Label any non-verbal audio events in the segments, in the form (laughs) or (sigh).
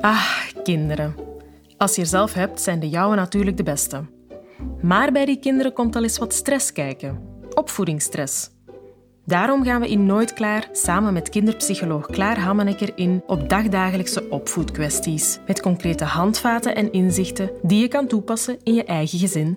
Ah, kinderen. Als je er zelf hebt, zijn de jouwe natuurlijk de beste. Maar bij die kinderen komt al eens wat stress kijken. Opvoedingsstress. Daarom gaan we in Nooit Klaar samen met kinderpsycholoog Klaar Hammenecker in op dagdagelijkse opvoedkwesties. Met concrete handvaten en inzichten die je kan toepassen in je eigen gezin.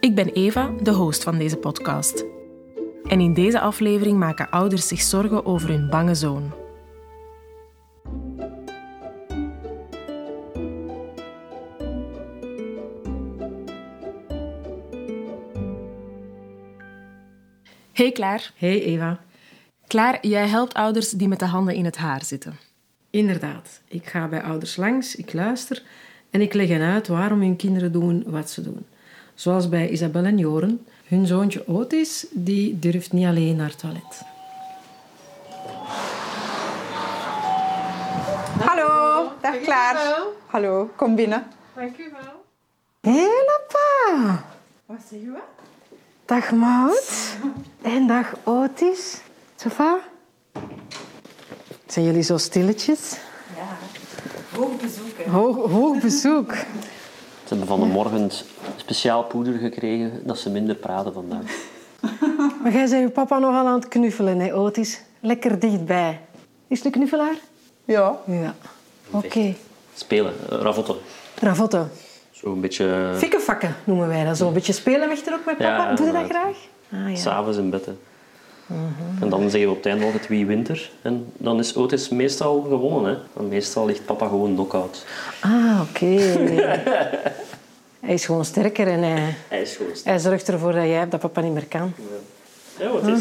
Ik ben Eva, de host van deze podcast. En in deze aflevering maken ouders zich zorgen over hun bange zoon. Hey Klaar. Hey Eva. Klaar, jij helpt ouders die met de handen in het haar zitten. Inderdaad, ik ga bij ouders langs, ik luister en ik leg hen uit waarom hun kinderen doen wat ze doen. Zoals bij Isabel en Joren. Hun zoontje Otis, die durft niet alleen naar het toilet. Hallo, dag Klaar. Hallo, kom binnen. Dank u wel. Hé, papa. Wat zeg je? Dag Maud. En dag Otis. Sofa? Zijn jullie zo stilletjes? Hoog bezoek, hè? Hoog, hoog bezoek. Ze hebben van de morgen speciaal poeder gekregen dat ze minder praten vandaag. (laughs) Maar jij bent je papa nogal aan het knuffelen, hè, Otis? Lekker dichtbij. Is het een knuffelaar? Ja. Ja. Oké. Spelen, eh, ravotten. Ravotte. Zo een beetje Fikkenfakken noemen wij dat. Zo een beetje spelen weg er ook met papa. Ja, Doe je dat graag? Ah, ja. s'avonds in bed. hè. En dan zeggen we op het einde altijd wie wint er. En dan is Otis meestal gewonnen. Hè. Want meestal ligt papa gewoon knock-out. Ah, oké. (laughs) hij is gewoon sterker en hij, Hij is gewoon sterk. hij zorgt ervoor dat jij dat papa niet meer kan. Ja, wat is?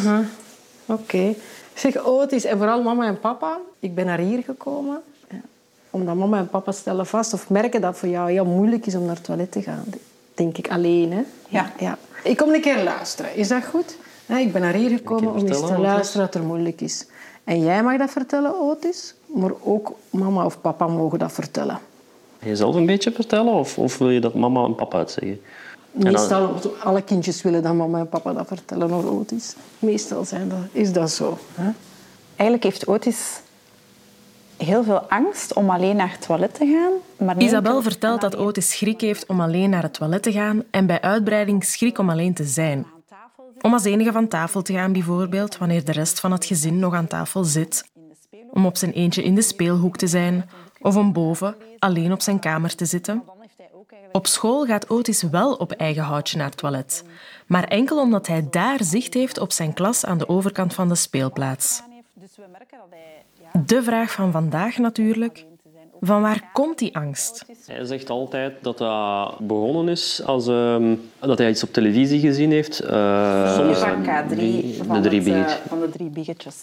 Oké. Zeg, Otis en vooral mama en papa. Ik ben naar hier gekomen. ja, Omdat mama en papa stellen vast of merken dat het voor jou heel moeilijk is om naar het toilet te gaan. Denk ik alleen, hè? Ja. ja. Ik kom een keer luisteren. Is dat goed? Ja, ik ben naar hier gekomen om eens te luisteren wat er moeilijk is. En jij mag dat vertellen, Otis. Maar ook mama of papa mogen dat vertellen. Ga je zelf een beetje vertellen? Of, of wil je dat mama en papa het zeggen? Meestal, alle kindjes willen dat mama en papa dat vertellen, hoor, Otis. Meestal zijn dat, is dat zo. Hè? Eigenlijk heeft Otis heel veel angst om alleen naar het toilet te gaan. Maar Isabel vertelt dat Otis schrik heeft om alleen naar het toilet te gaan en bij uitbreiding schrik om alleen te zijn. Om als enige van tafel te gaan bijvoorbeeld, wanneer de rest van het gezin nog aan tafel zit. Om op zijn eentje in de speelhoek te zijn. Of om boven, alleen op zijn kamer te zitten. Op school gaat Otis wel op eigen houtje naar het toilet. Maar enkel omdat hij daar zicht heeft op zijn klas aan de overkant van de speelplaats. De vraag van vandaag natuurlijk. Van waar komt die angst? Hij zegt altijd dat dat begonnen is als ehm, dat hij iets op televisie gezien heeft. eh, Van K3 die- van, de drie het, eh, van de drie biggetjes.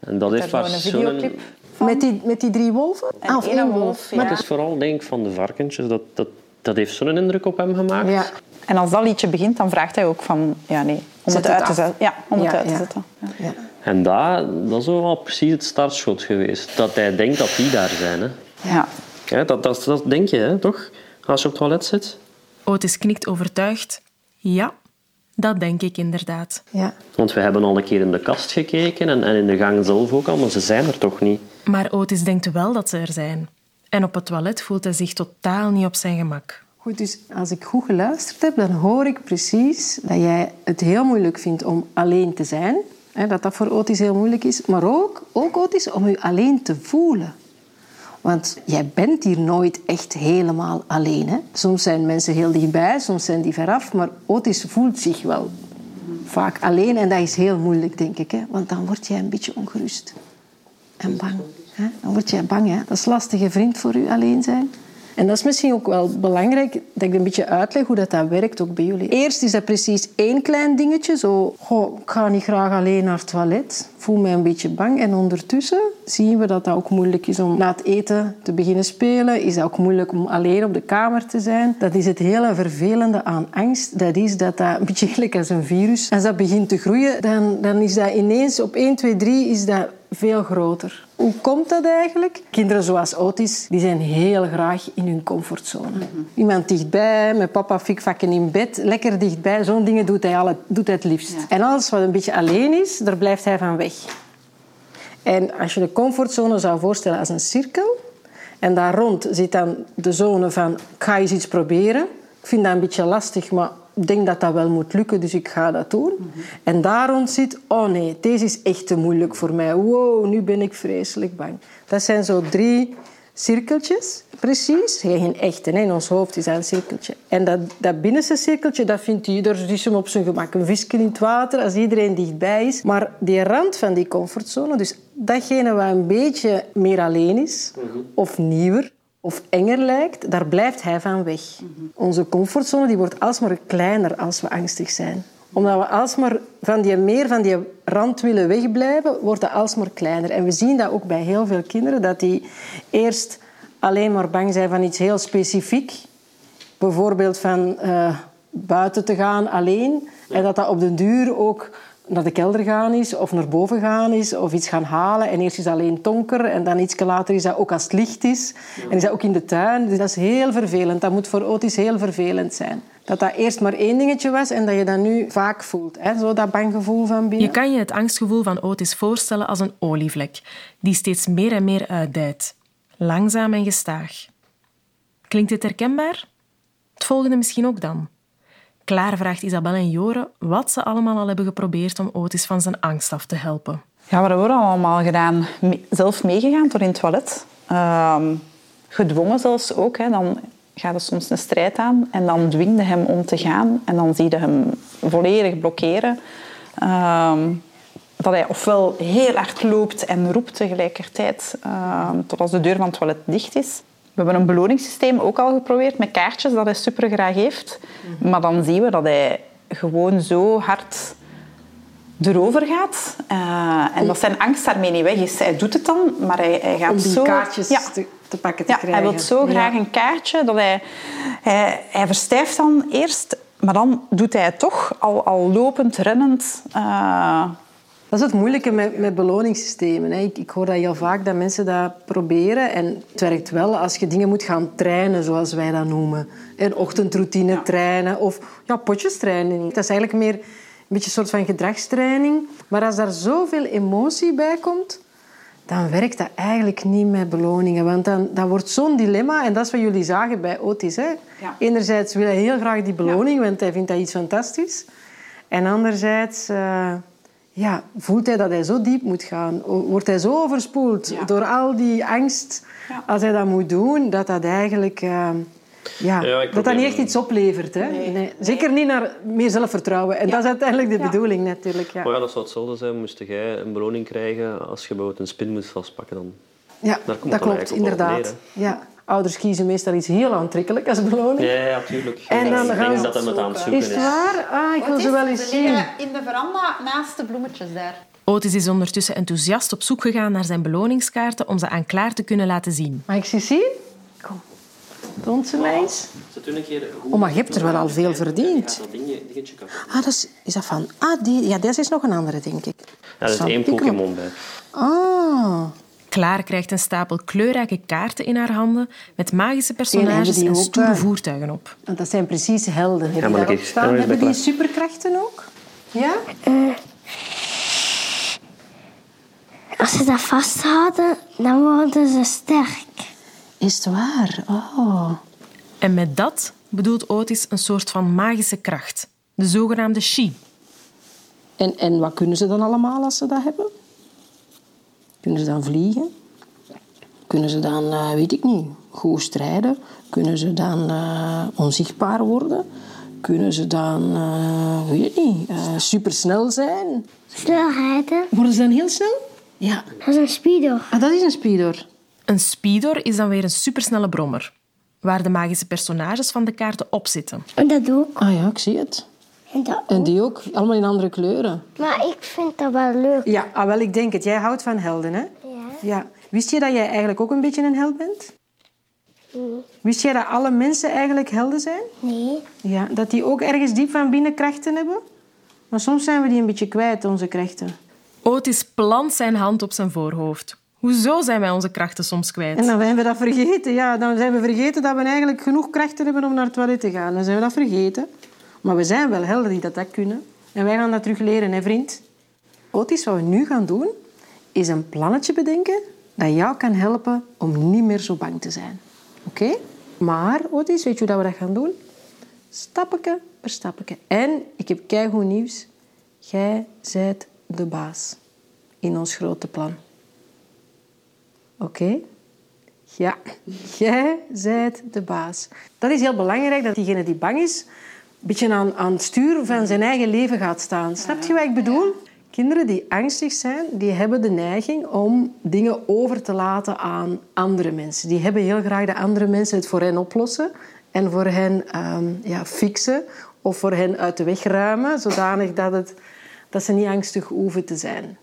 En dat heeft waar zo'n... Met die, met die drie wolven? En Ah, of één wolf, wolf? ja. Maar het is vooral denk ik van de varkentjes. Dat, dat, dat heeft zo'n indruk op hem gemaakt. Ja. En als dat liedje begint, dan vraagt hij ook van... Ja, nee, om Zet het het uit te zetten. Ja, om het Ja, uit te ja. zetten. En dat, dat is wel precies het startschot geweest. Dat hij denkt dat die daar zijn. Hè. Ja. Ja, dat, dat, dat denk je, hè, toch? Als je op het toilet zit. Otis knikt overtuigd. Ja, dat denk ik inderdaad. Ja. Want we hebben al een keer in de kast gekeken en, en in de gang zelf ook al, maar ze zijn er toch niet. Maar Otis denkt wel dat ze er zijn. En op het toilet voelt hij zich totaal niet op zijn gemak. Goed, dus als ik goed geluisterd heb, dan hoor ik precies dat jij het heel moeilijk vindt om alleen te zijn. Hè, dat dat voor Otis heel moeilijk is. Maar ook, ook Otis, om je alleen te voelen. Want jij bent hier nooit echt helemaal alleen. Hè? Soms zijn mensen heel dichtbij, soms zijn die veraf. Maar Otis voelt zich wel vaak alleen. En dat is heel moeilijk, denk ik. Hè? Want dan word jij een beetje ongerust. En bang. Hè? Dan word jij bang. Hè? Dat is lastige vriend voor u alleen zijn. En dat is misschien ook wel belangrijk dat ik een beetje uitleg hoe dat, dat werkt ook bij jullie. Eerst is dat precies één klein dingetje. Zo, goh, ik ga niet graag alleen naar het toilet. Voel mij een beetje bang. En ondertussen zien we dat dat ook moeilijk is om na het eten te beginnen spelen. Is dat ook moeilijk om alleen op de kamer te zijn. Dat is het hele vervelende aan angst. Dat is dat dat een beetje gelijk als een virus. Als dat begint te groeien, dan, dan is dat ineens op 1, 2, 3 is dat veel groter. Hoe komt dat eigenlijk? Kinderen zoals Otis, die zijn heel graag in hun comfortzone. Iemand dichtbij, met papa fikvakken in bed, lekker dichtbij. Zo'n dingen doet hij, alle, doet hij het liefst. En alles wat een beetje alleen is, daar blijft hij van weg. En als je de comfortzone zou voorstellen als een cirkel... en daar rond zit dan de zone van... ik ga eens iets proberen. Ik vind dat een beetje lastig, maar ik denk dat dat wel moet lukken, dus ik ga dat doen. En daar rond zit... oh nee, deze is echt te moeilijk voor mij. Wow, nu ben ik vreselijk bang. Dat zijn zo drie cirkeltjes, precies. Geen echte, hè. in ons hoofd is dat een cirkeltje. En dat, dat binnenste cirkeltje, dat vindt ieder dus hem op zijn gemak. Een visje in het water, als iedereen dichtbij is. Maar die rand van die comfortzone, dus datgene wat een beetje meer alleen is, of nieuwer, of enger lijkt, daar blijft hij van weg. Onze comfortzone die wordt alsmaar kleiner als we angstig zijn omdat we alsmaar van die, meer van die rand willen wegblijven, wordt dat alsmaar kleiner. En we zien dat ook bij heel veel kinderen, dat die eerst alleen maar bang zijn van iets heel specifiek. Bijvoorbeeld van uh, buiten te gaan alleen. En dat dat op den duur ook naar de kelder gaan is, of naar boven gaan is, of iets gaan halen. En eerst is dat alleen donker, en dan iets later is dat ook als het licht is. En is dat ook in de tuin. Dus dat is heel vervelend. Dat moet voor Otis heel vervelend zijn. Dat dat eerst maar één dingetje was en dat je dat nu vaak voelt. Hè? Zo dat banggevoel van binnen. Je kan je het angstgevoel van Otis voorstellen als een olievlek, die steeds meer en meer uitdijt. Langzaam en gestaag. Klinkt dit herkenbaar? Het volgende misschien ook dan. Klaar vraagt Isabel en Jore wat ze allemaal al hebben geprobeerd om Otis van zijn angst af te helpen. Ja, we hebben allemaal gedaan. Zelf meegegaan door in het toilet. Ehm, gedwongen zelfs ook. Hè. Dan gaat er soms een strijd aan en dan dwing je hem om te gaan en dan zie je hem volledig blokkeren. Ehm, dat hij ofwel heel hard loopt en roept tegelijkertijd uh, tot als de deur van het toilet dicht is. We hebben een beloningssysteem ook al geprobeerd met kaartjes dat hij super graag heeft. Maar dan zien we dat hij gewoon zo hard erover gaat. Uh, en dat zijn angst daarmee niet weg is. Hij doet het dan, maar hij, hij gaat Om die zo... kaartjes Ja. te, te pakken te Ja, krijgen. hij wil zo graag Ja. een kaartje dat hij, hij, hij verstijft dan eerst, maar dan doet hij het toch, al, al lopend, rennend. eh, Dat is het moeilijke met, met beloningssystemen. Hè. Ik, ik hoor dat heel vaak, dat mensen dat proberen. En het werkt wel als je dingen moet gaan trainen, zoals wij dat noemen. Een ochtendroutine trainen of ja, potjestraining. Dat is eigenlijk meer een beetje een soort van gedragstraining. Maar als daar zoveel emotie bij komt, dan werkt dat eigenlijk niet met beloningen. Want dan, dan wordt zo'n dilemma, en dat is wat jullie zagen bij Otis. Hè. Ja. Enerzijds wil hij heel graag die beloning, want hij vindt dat iets fantastisch. En anderzijds eh, ja, voelt hij dat hij zo diep moet gaan. Wordt hij zo overspoeld Ja. door al die angst Ja. als hij dat moet doen, dat dat eigenlijk... eh, ja, dat dat niet echt iets oplevert. Hè? Nee. Zeker niet naar meer zelfvertrouwen. En dat is uiteindelijk de Ja. bedoeling natuurlijk. Ja. Maar ja, dat zou hetzelfde zijn, moest jij een beloning krijgen als je bijvoorbeeld een spin moest vastpakken. Dan. Ja, Daar komt dat klopt, inderdaad. neer, ja. Ouders kiezen meestal iets heel aantrekkelijk als beloning. Ja, ja, tuurlijk. En dan ik gaan denk ze dat hij met aan het zoeken Is het waar? Ah, ik wil ze wel eens zien. in de veranda naast de bloemetjes daar. Otis is ondertussen enthousiast op zoek gegaan naar zijn beloningskaarten om ze aan Klaar te kunnen laten zien. Mag ik ze zien? Kom. Toont ze mij eens. Oh, maar je hebt er wel al veel verdiend. dat. Ah, dat is, is dat van... Ah, die, ja, deze is nog een andere, denk ik. Ja, er is één. Pokémon bij. Ah. Klaar krijgt een stapel kleurrijke kaarten in haar handen met magische personages en stoere eh, voertuigen op. Want dat zijn precies helden. Heb je maar kijk, staan? is Hebben die superkrachten ook? Ja? Als ze dat vasthouden, dan worden ze sterk. Is het waar? Oh. En met dat bedoelt Otis een soort van magische kracht, de zogenaamde Shi. En, en wat kunnen ze dan allemaal als ze dat hebben? Kunnen ze dan vliegen? Kunnen ze dan, eh, weet ik niet, goed strijden? Kunnen ze dan eh, onzichtbaar worden? Kunnen ze dan, eh, weet ik niet, eh, supersnel zijn? Snelheden, Worden ze dan heel snel? Ja. dat is een speedo. Ah, dat is een speedor. Een speedor is dan weer een supersnelle brommer, waar de magische personages van de kaarten op zitten. En dat ook. Ah ja, ik zie het. En dat En ook. die ook, allemaal in andere kleuren. Maar ik vind dat wel leuk. Ja, ah, wel, ik denk het. Jij houdt van helden, hè? Ja. Ja. Wist je dat jij eigenlijk ook een beetje een held bent? Wist jij dat alle mensen eigenlijk helden zijn? Nee. Ja, dat die ook ergens diep van binnen krachten hebben? Maar soms zijn we die een beetje kwijt, onze krachten. Otis plant zijn hand op zijn voorhoofd. Hoezo zijn wij onze krachten soms kwijt? En dan zijn we dat vergeten. Ja, dan zijn we vergeten dat we eigenlijk genoeg krachten hebben om naar het toilet te gaan. Dan zijn we dat vergeten. Maar we zijn wel helden die dat, dat kunnen. En wij gaan dat terug leren, hè, vriend? Otis, wat we nu gaan doen, is een plannetje bedenken dat jou kan helpen om niet meer zo bang te zijn. Oké? Maar, Otis, weet je hoe we dat gaan doen? Stappetje per stappetje. En, ik heb keigoed nieuws. Jij zijt de baas in ons grote plan. Oké? Ja, (laughs) jij zijt de baas. Dat is heel belangrijk, dat diegene die bang is... een beetje aan, aan het stuur van zijn eigen leven gaat staan. Snap je wat ik bedoel? Kinderen die angstig zijn, die hebben de neiging om dingen over te laten aan andere mensen. Die hebben heel graag dat andere mensen het voor hen oplossen en voor hen ehm, ja, fixen of voor hen uit de weg ruimen, zodanig dat, het, dat ze niet angstig hoeven te zijn.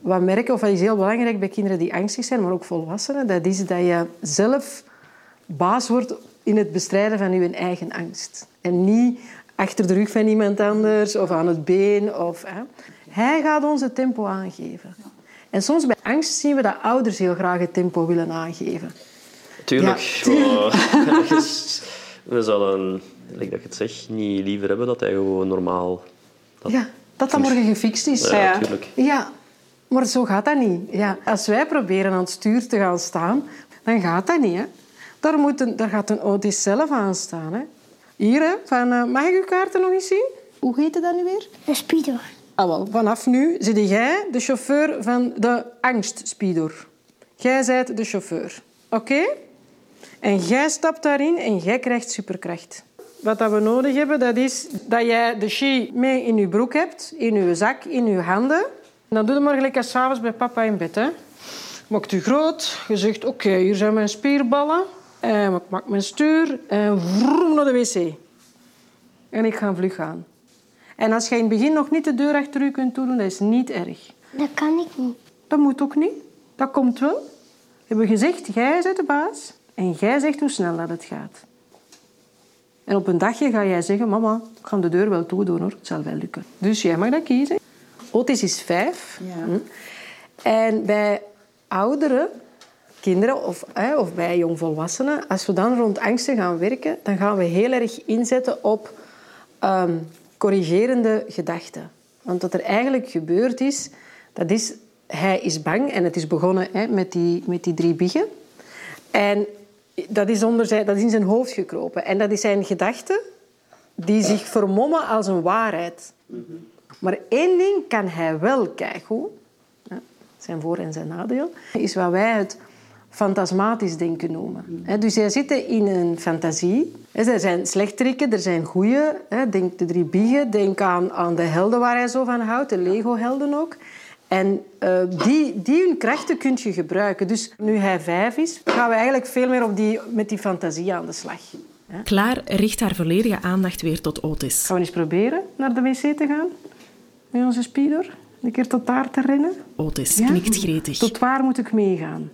Wat merken, of wat is heel belangrijk bij kinderen die angstig zijn, maar ook volwassenen, dat is dat je zelf baas wordt in het bestrijden van je eigen angst. En niet achter de rug van iemand anders of aan het been. Of, hè. Hij gaat ons het tempo aangeven. En soms bij angst zien we dat ouders heel graag het tempo willen aangeven. Tuurlijk. Ja, tuurlijk. maar (laughs) We zouden, like dat je het zegt, niet liever hebben dat hij gewoon normaal... Dat... Ja, dat dat morgen gefixt is. Ja, Ja. tuurlijk. Ja, maar zo gaat dat niet. Ja, als wij proberen aan het stuur te gaan staan, dan gaat dat niet. Hè. Daar, moet een, daar gaat een Otis zelf aan staan. Hè. Hier, hè, van, eh, mag ik uw kaarten nog eens zien? Hoe heet dat nu weer? Een speedo. Ah, wel, vanaf nu zit jij de chauffeur van de angstspeedor. Jij bent de chauffeur. Oké? En jij stapt daarin en jij krijgt superkracht. Wat dat we nodig hebben, dat is dat jij de chi mee in je broek hebt, in je zak, in je handen. En dan doe je maar gelijk als 's avonds bij papa in bed. Hè. Maakt u groot. Je zegt, oké, hier zijn mijn spierballen. En ik maak mijn stuur. En vroom naar de wc. En ik ga vlug gaan. En als je in het begin nog niet de deur achter u kunt toedoen, dat is niet erg. Dat kan ik niet. Dat moet ook niet. Dat komt wel. We hebben gezegd, jij bent de baas. En jij zegt hoe snel dat het gaat. En op een dagje ga jij zeggen, mama, ik ga de deur wel toedoen hoor. Het zal wel lukken. Dus jij mag dat kiezen. Otis is vijf. Hm. En bij oudere kinderen of, hè, of bij jongvolwassenen, als we dan rond angsten gaan werken, dan gaan we heel erg inzetten op ehm, corrigerende gedachten. Want wat er eigenlijk gebeurd is, dat is, hij is bang en het is begonnen met, die, met die drie biggen. En dat is, onder zijn, dat is in zijn hoofd gekropen. En dat is zijn gedachten die zich vermommen als een waarheid. Maar één ding kan hij wel ja, zijn voor- en zijn nadeel, is wat wij het fantasmatisch denken noemen. Hè, Dus zij zitten in een fantasie. Er zijn slechteriken, er zijn goeie. hè, Denk de drie biggen, denk aan, aan de helden waar hij zo van houdt, de Lego-helden ook. En eh, die, die hun krachten kun je gebruiken. Dus nu hij vijf is, gaan we eigenlijk veel meer op die, met die fantasie aan de slag. Klaar richt haar volledige aandacht weer tot Otis. Gaan we eens proberen naar de wc te gaan? Met onze speeder? Een keer tot daar te rennen? Otis Ja? knikt gretig. Tot waar moet ik meegaan?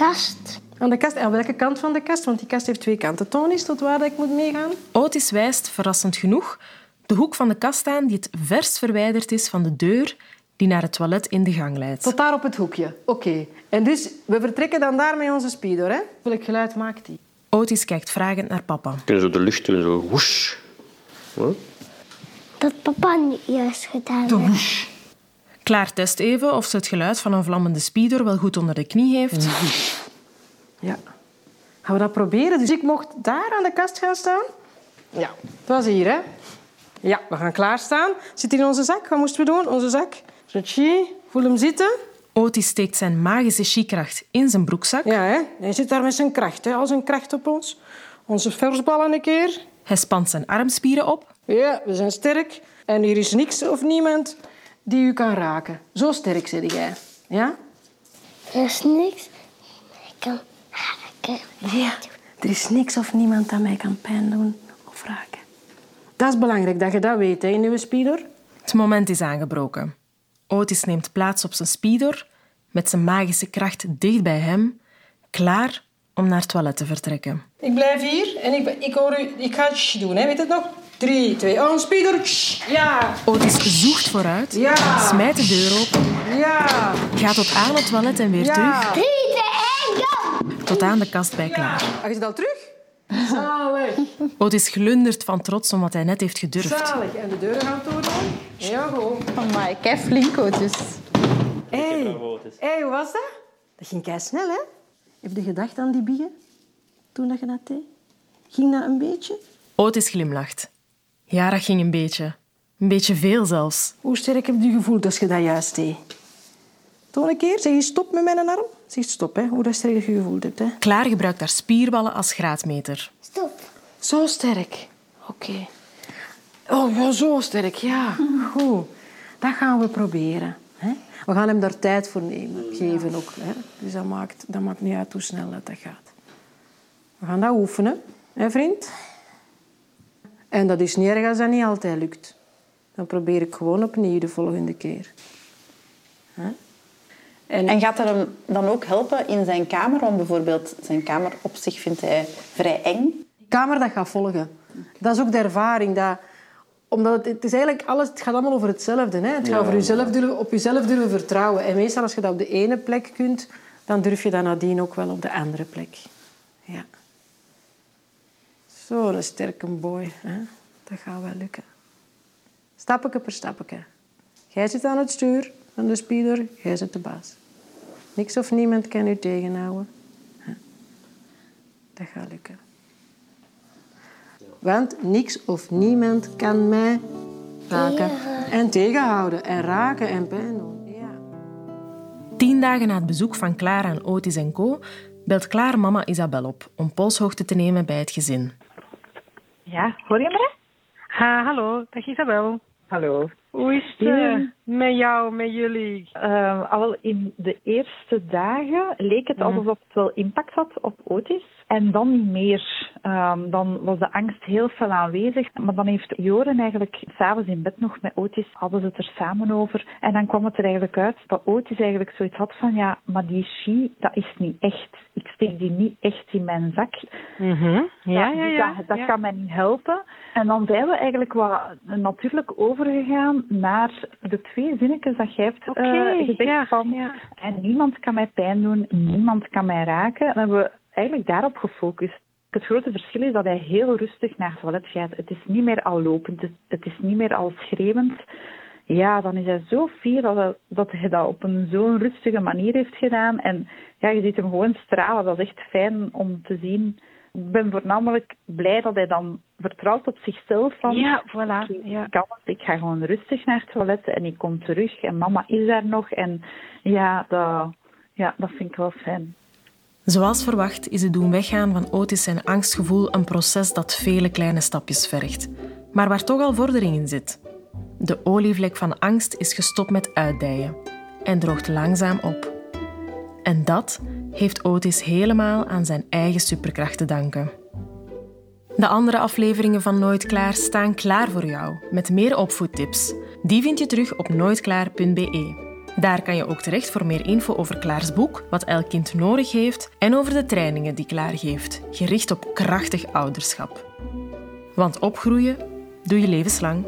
Kast. Aan de kast. Aan welke kant van de kast? Want die kast heeft twee kanten. Toon is tot waar dat ik moet meegaan? Otis wijst, verrassend genoeg, de hoek van de kast aan die het verst verwijderd is van de deur die naar het toilet in de gang leidt. Tot daar op het hoekje. Oké. En dus, we vertrekken dan daar met onze speeder. Hè? Welk geluid maakt die? Otis kijkt vragend naar papa. Kunnen zo de lucht doen, zo woesh. Huh? Dat papa niet juist gedaan heeft. Klaar test even of ze het geluid van een vlammende speeder wel goed onder de knie heeft. Ja. Gaan we dat proberen? Dus ik mocht daar aan de kast gaan staan? Ja. Het was hier, hè? Ja, we gaan klaarstaan. Zit in onze zak. Wat moesten we doen? Onze zak. Zoetje. Voel hem zitten. Otis steekt zijn magische chi-kracht in zijn broekzak. Ja, hè? Hij zit daar met zijn kracht, hè? Al zijn kracht op ons. Onze versballen een keer. Hij spant zijn armspieren op. Ja, we zijn sterk. En hier is niks of niemand die u kan raken. Zo sterk zit jij. Ja? Er is niks. Ik kan haken. Ja. Er is niks of niemand dat mij kan pijn doen of raken. Dat is belangrijk dat je dat weet, hè, in uw speeder. Het moment is aangebroken. Otis neemt plaats op zijn speeder, met zijn magische kracht dicht bij hem, klaar om naar het toilet te vertrekken. Ik blijf hier en ik, ik hoor u... Ik ga tsch doen, hè. weet het nog? Drie, twee, oh, een speeder. Tsch. Ja, Otis zoekt vooruit, Ja. smijt de deur open, ja, gaat tot aan het toilet en weer terug, ja. 3, 2, 1, go! tot aan de kast bij klaar. Ah, je zit al terug? Zalig, Otis glundert van trots omdat hij net heeft gedurfd. zalig. En de deuren gaan toedoen? Ja, goed. Amai, kei flink, dus. Hé, Otis. hey, hoe was dat? Dat ging kei snel, hè? Heb je gedacht aan die biggen toen dat je dat deed? Ging dat een beetje? Otis glimlacht. Ja, dat ging een beetje. Een beetje veel zelfs. Hoe sterk heb je gevoeld als je dat juist deed? Toon een keer, zeg je stop met mijn arm. Zeg stop, hè, hoe dat sterk je gevoeld hebt. Hè. Klaar gebruikt haar spierballen als graadmeter. Stop. Zo sterk. Oké. Oh, ja, zo sterk, ja. (laughs) Goed. Dat gaan we proberen. Hè. We gaan hem daar tijd voor nemen, geven ook. Hè. Dus dat maakt, dat maakt niet uit hoe snel dat, dat gaat. We gaan dat oefenen, hè, vriend? En dat is niet erg als dat niet altijd lukt. Dan probeer ik gewoon opnieuw de volgende keer. En, En gaat dat hem dan ook helpen in zijn kamer? Want bijvoorbeeld, zijn kamer op zich vindt hij vrij eng. kamer dat gaat volgen. Dat is ook de ervaring. Dat, omdat het, het is eigenlijk alles, het gaat allemaal over hetzelfde. Hè? Het gaat over jezelf durven, op jezelf durven vertrouwen. En meestal als je dat op de ene plek kunt, dan durf je dat nadien ook wel op de andere plek. Ja. Zo'n sterke boy. Hè? Dat gaat wel lukken. Stappetje per stappetje. Jij zit aan het stuur van de speeder, jij zit de baas. Niks of niemand kan u tegenhouden. Hè? Dat gaat lukken. Want niks of niemand kan mij raken en tegenhouden en raken en pijn doen. Ja. Tien dagen na het bezoek van Clara aan Otis en Co. belt Klaar mama Isabel op om polshoogte te nemen bij het gezin. Ja, hoor je me? Ha, hallo, dag Isabel. Hallo. Hoe is het eh, met jou, met jullie? Uh, al in de eerste dagen leek het alsof het wel impact had op Otis. En dan niet meer. Ehm, dan was de angst heel fel aanwezig. Maar dan heeft Joren eigenlijk s'avonds in bed nog met Otis, hadden ze het er samen over. En dan kwam het er eigenlijk uit dat Otis eigenlijk zoiets had van, ja, maar die ski, dat is niet echt. Ik steek die niet echt in mijn zak. Mhm. Ja, ja, dus ja. Dat, dat ja. kan mij niet helpen. En dan zijn we eigenlijk wat natuurlijk overgegaan naar de twee zinnetjes dat jij hebt Oké, eh, gezegd ja, van ja. en niemand kan mij pijn doen, niemand kan mij raken. Dan hebben we eigenlijk daarop gefocust. Het grote verschil is dat hij heel rustig naar het toilet gaat. Het is niet meer al lopend, het, het is niet meer al schreeuwend. Ja, dan is hij zo fier dat hij, dat hij dat op een zo'n rustige manier heeft gedaan. En ja, je ziet hem gewoon stralen. Dat is echt fijn om te zien. Ik ben voornamelijk blij dat hij dan vertrouwt op zichzelf. Van, Ja, voilà. Ja. ik kan het. Ik ga gewoon rustig naar het toilet en ik kom terug en mama is daar nog. En ja, dat, ja, dat vind ik wel fijn. Zoals verwacht is het doen weggaan van Otis zijn angstgevoel een proces dat vele kleine stapjes vergt, maar waar toch al vordering in zit. De olievlek van angst is gestopt met uitdijen en droogt langzaam op. En dat heeft Otis helemaal aan zijn eigen superkracht te danken. De andere afleveringen van Nooit Klaar staan klaar voor jou, met meer opvoedtips. Die vind je terug op nooitklaar.be. Daar kan je ook terecht voor meer info over Klaars boek, wat elk kind nodig heeft, en over de trainingen die Klaar geeft, gericht op krachtig ouderschap. Want opgroeien doe je levenslang.